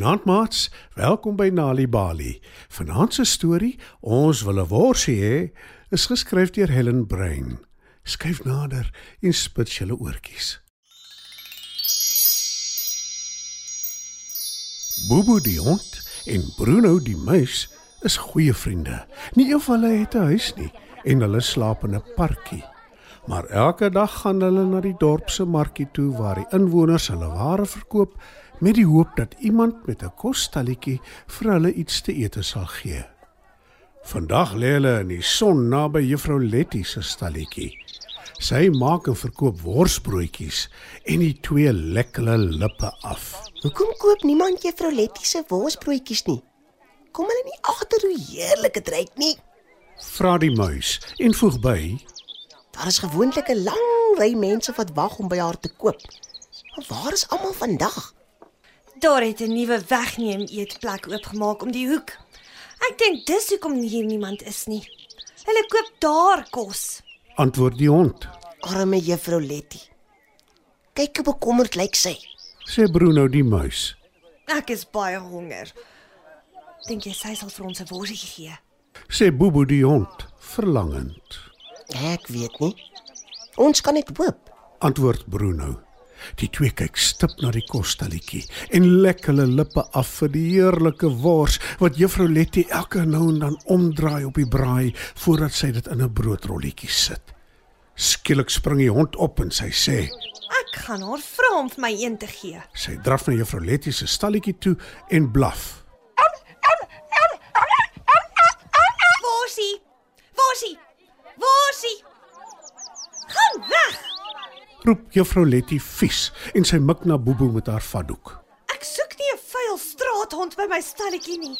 Goeienaand maats, welkom by Nali Bali. Vanaand se storie, ons wil 'n worsie hê, is geskryf deur Helen Brein. Skryf nader en spit julle oortjies. Bobo die hond en Bruno die muis is goeie vriende. Nie een van hulle het 'n huis nie en hulle slaap in 'n parkie. Maar elke dag gaan hulle na die dorp se markie toe waar die inwoners hulle ware verkoop met die hoop dat iemand met 'n kosstalletjie vir hulle iets te eet sal gee. Vandag lê hulle in die son naby juffrou Letty se stalletjie. Sy maak en verkoop worsbroodjies en die twee lek hulle lippe af. Hoekom koop niemand juffrou Letty se worsbroodjies nie? Kom hulle nie agter hoe heerlik dit ruik nie? Vra die muis en voeg by: Daar is gewoonlik 'n lang ry mense wat wag om by haar te koop. Maar waar is almal vandag? Daar het 'n nuwe wegneem eetplek oopgemaak om die hoek. Ek dink dis hoekom hier niemand is nie. Hulle koop daar kos. Antwoord die hond. Arme juffrou Letty. Kyk hoe bekommerd lyk sy. Sê Bruno die muis. Ek is baie honger. Dink jy sy sal vir ons 'n worsie gee? Sê Bobo die hond verlangend. Ek weet nie. Ons kan net hoop. Antwoord Bruno. Die twee kyk stip na die kosstalletjie en lek hulle lippe af vir die heerlike wors wat juffrou Letty elke nou en dan omdraai op die braai voordat sy dit in 'n broodrolletjie sit. Skielik spring die hond op en sy sê: Ek gaan haar vra om vir my een te gee. Sy draf na juffrou Letty se stalletjie toe en blaf. Worsie! Worsie! Worsie! Gaan weg! Roep juffrou Letty vies en sy mik na Bobo met haar vatdoek. Ek soek nie 'n vuil straathond by my stalletjie nie.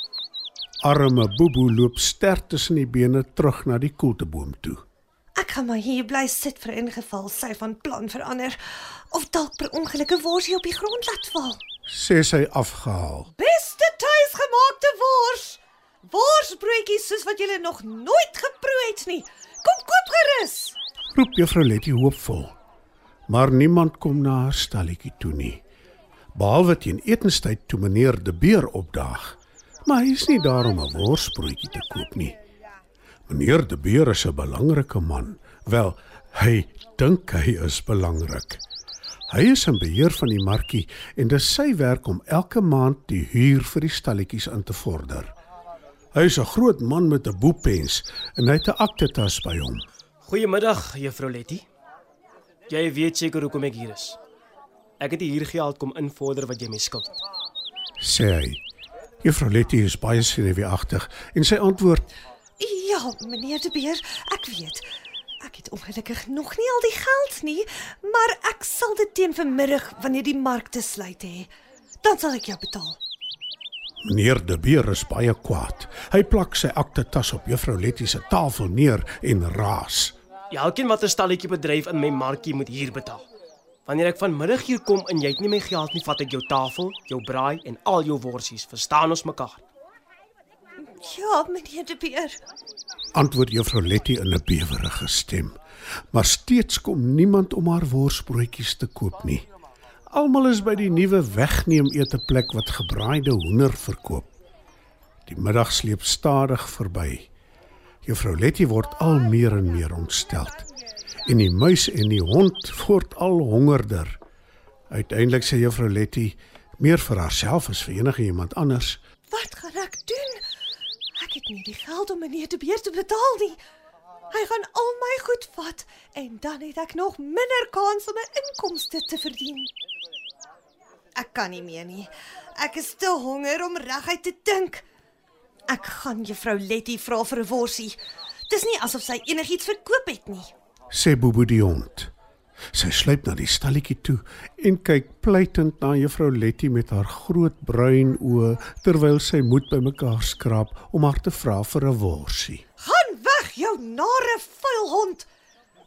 Arme Bobo loop sterk tussen die bene terug na die koelteboom toe. Ek gaan maar hier bly sit vir ingeval sy van plan verander of dalk per ongeluk 'n worsie op die grond laat val. Sê sy afgehaal. Beste tuisgemaakte wors. Worsbroodjies soos wat jy nog nooit geproe het nie. Kom koop gerus. Roep juffrou Letty hoopvol. Maar niemand kom na haar stalletjie toe nie. Behalwe teen etenstyd toe meneer De Beer opdaag. Maar hy is nie daar om 'n worsbroodjie te koop nie. Meneer De Beer is 'n belangrike man. Wel, hy dink hy is belangrik. Hy is in beheer van die markie en dis sy werk om elke maand die huur vir die stalletjies in te vorder. Hy is 'n groot man met 'n boepens en hy het 'n aktetas by hom. Goeiemiddag, juffrou Letty. Jy weet seker hoekom ek hier is. Ek het hier geld kom invorder wat jy my skuld. Sê hy. Juffrou Letty is baie senuweeagtig en sy antwoord: Ja, meneer De Beer, ek weet. Ek het ongelukkig nog nie al die geld nie, maar ek sal dit teen vanmiddag wanneer die markte sluit hè. Dan sal ek jou betaal. Meneer De Beer is baie kwaad. Hy plak sy aktetas op juffrou Letty se tafel neer en raas. Elkeen wat 'n stalletjie bedryf in my markie moet hier betaal. Wanneer ek vanmiddag hier kom en jy het nie my geld nie, vat ek jou tafel, jou braai en al jou worsies. Verstaan ons mekaar? Ja, meneer De Beer. Antwoord juffrou Letty in 'n bewerige stem. Maar steeds kom niemand om haar worsbroodjies te koop nie. Almal is by die nuwe wegneem eeteplek wat gebraaide hoender verkoop. Die middag sleep stadig verby. Juffrou Letty word al meer en meer ontsteld. En die muis en die hond word al hongerder. Uiteindelik sê juffrou Letty meer vir haarself as vir enige iemand anders. Wat gaan ek doen? Ek het nie die geld om meneer De Beer te betaal nie. Hy gaan al my goed vat en dan het ek nog minder kans om 'n inkomste te verdien. Ek kan nie meer nie. Ek is te honger om reguit te dink. Ek gaan juffrou Letty vra vir 'n worsie. Dis nie asof sy enigiets verkoop het nie. sê Bobo die hond. Sy sluip na die stalletjie toe en kyk pleitend na juffrou Letty met haar groot bruin oë terwyl sy moed bymekaar skraap om haar te vra vir 'n worsie. Gaan weg, jou nare vuil hond.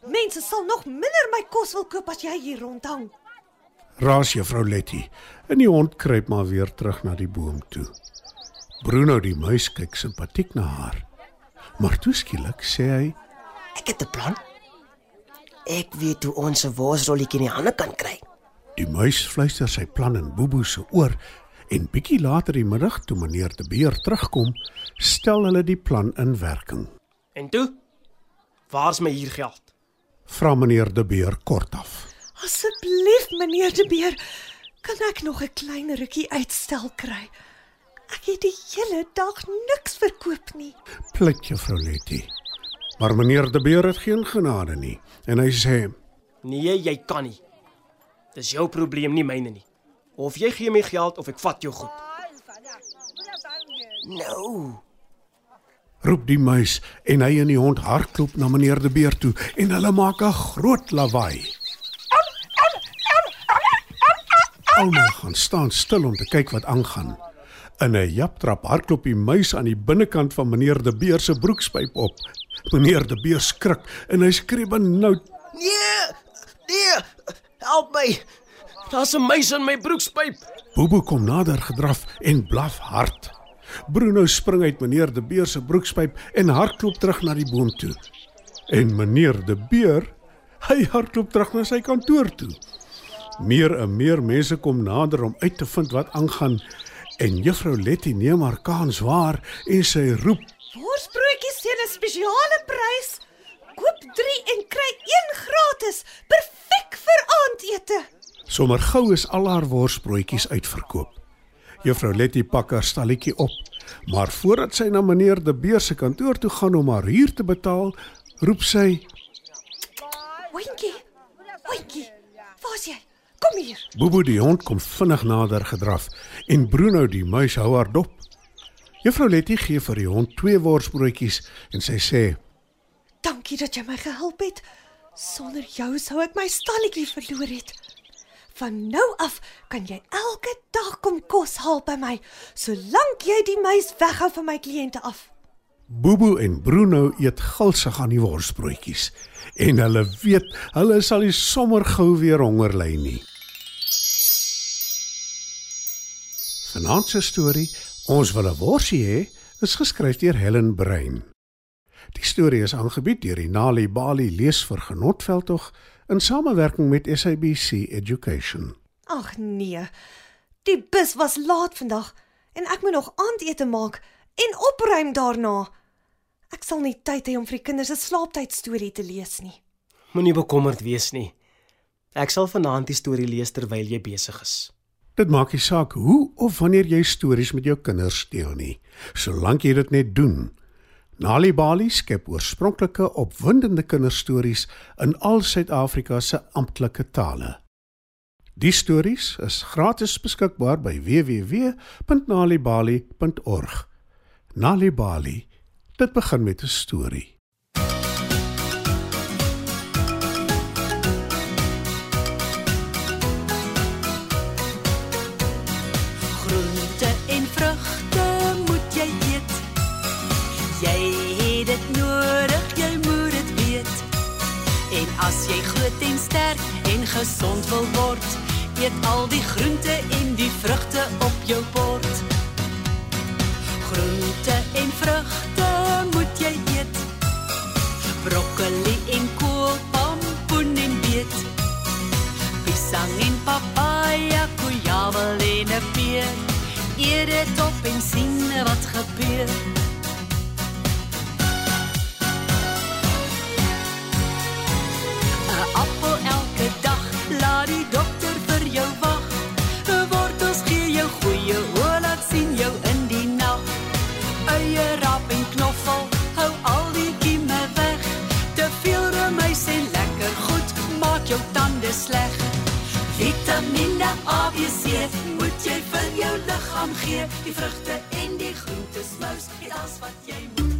Mense sal nog minder my kos wil koop as jy hier rondhang. Raas juffrou Letty en die hond kruip maar weer terug na die boom toe. Bruno die muis kyk simpatiek na haar. Maar toe skielik sê hy: Ek het 'n plan. Ek weet hoe ons 'n worsrolletjie in die hande kan kry. Die muis fluister sy plan in Bobo se oor En bietjie later die middag toe meneer De Beer terugkom, stel hulle die plan in werking. En toe? Waar's my huurgeld? Vra meneer De Beer kortaf. Asseblief, meneer De Beer, kan ek nog 'n klein rukkie uitstel kry? Ek het die hele dag niks verkoop nie. Pleit juffrou Letty. Maar meneer De Beer het geen genade nie en hy sê: Nee, jy kan nie. Dis jou probleem, nie myne nie. Of jy gee my geld of ek vat jou goed. Nou, roep die muis en hy en die hond hardloop na meneer De Beer toe en hulle maak 'n groot lawaai. Almal gaan staan stil om te kyk wat aangaan. In 'n japtrap hardloop die muis aan die binnekant van meneer De Beer se broekspyp op. Meneer De Beer skrik en hy skree benoud. nee, nee, help my. Daar's 'n muis in my broekspyp. Bobo kom nader gedraf en blaf hard. Bruno spring uit meneer De Beer se broekspyp en hardloop terug na die boom toe. En meneer De Beer, hy hardloop terug na sy kantoor toe. Meer en meer mense kom nader om uit te vind wat aangaan en juffrou Letty neem haar kans waar en sy roep: Worsbroodjies teen 'n spesiale prys. Koop 3 en kry 1 gratis. Perfek vir aandete. Sommer gou is al haar worsbroodjies uitverkoop. Juffrou Letty pak haar stalletjie op, maar voordat sy na meneer De Beer se kantoor toe gaan om haar huur te betaal, roep sy: Oentjie. Oentjie. Waar's jy? Kom hier. Bobo die hond kom vinnig nader gedraf en Bruno die muis hou haar dop. Juffrou Letty gee vir die hond twee worsbroodjies en sy sê: Dankie dat jy my gehelp het. Sonder jou sou ek my stalletjie verloor het. Van nou af kan jy elke dag kom kos haal by my, solank jy die muis weghou van my kliënte af. Bobo en Bruno eet gulsig aan die worsbroodjies en hulle weet hulle sal nie sommer gou weer honger ly nie. Vanaand se storie, ons wil 'n worsie hê, is geskryf deur Helen Brein. Die storie is aangebied deur die Nali Bali leesvergenotveldtog in samewerking met SABC Education. Ag nee. Die bus was laat vandag en ek moet nog aandete maak en opruim daarna. Ek sal nie tyd hê om vir die kinders 'n slaaptyd storie te lees nie. Moenie bekommerd wees nie. Ek sal vanaand die storie lees terwyl jy besig is. Dit maak nie saak hoe of wanneer jy stories met jou kinders deel nie, solank jy dit net doen. Nali Bali skep oorspronklike opwindende kinderstories in al Suid-Afrika se amptelike tale. Die stories is gratis beskikbaar by www.nalibali.org. Nali Bali. Dit begin met 'n storie. Jy het dit nodig, jy moet dit weet. En as jy groot en sterk en gesond wil word, eet al die groente en die vrugte op jou bord. Groente en vrugte moet jy eet. Broccoli en kool, pompoen en beet. Pisang en papaya, kujawel en 'n peer. Eet dit op en sien wat gebeur. Jou wag. Wortels gee jou goeie oor, laat sien jou in die nag. Eie rap en knoffel, hou al die kieme weg. Te veel remuis en lekker goed, maak jou tande sleg. Vitamiene A, B, C, moet jy vir jou liggaam gee. Die vrugte en die groente smous, dit alles wat jy moet.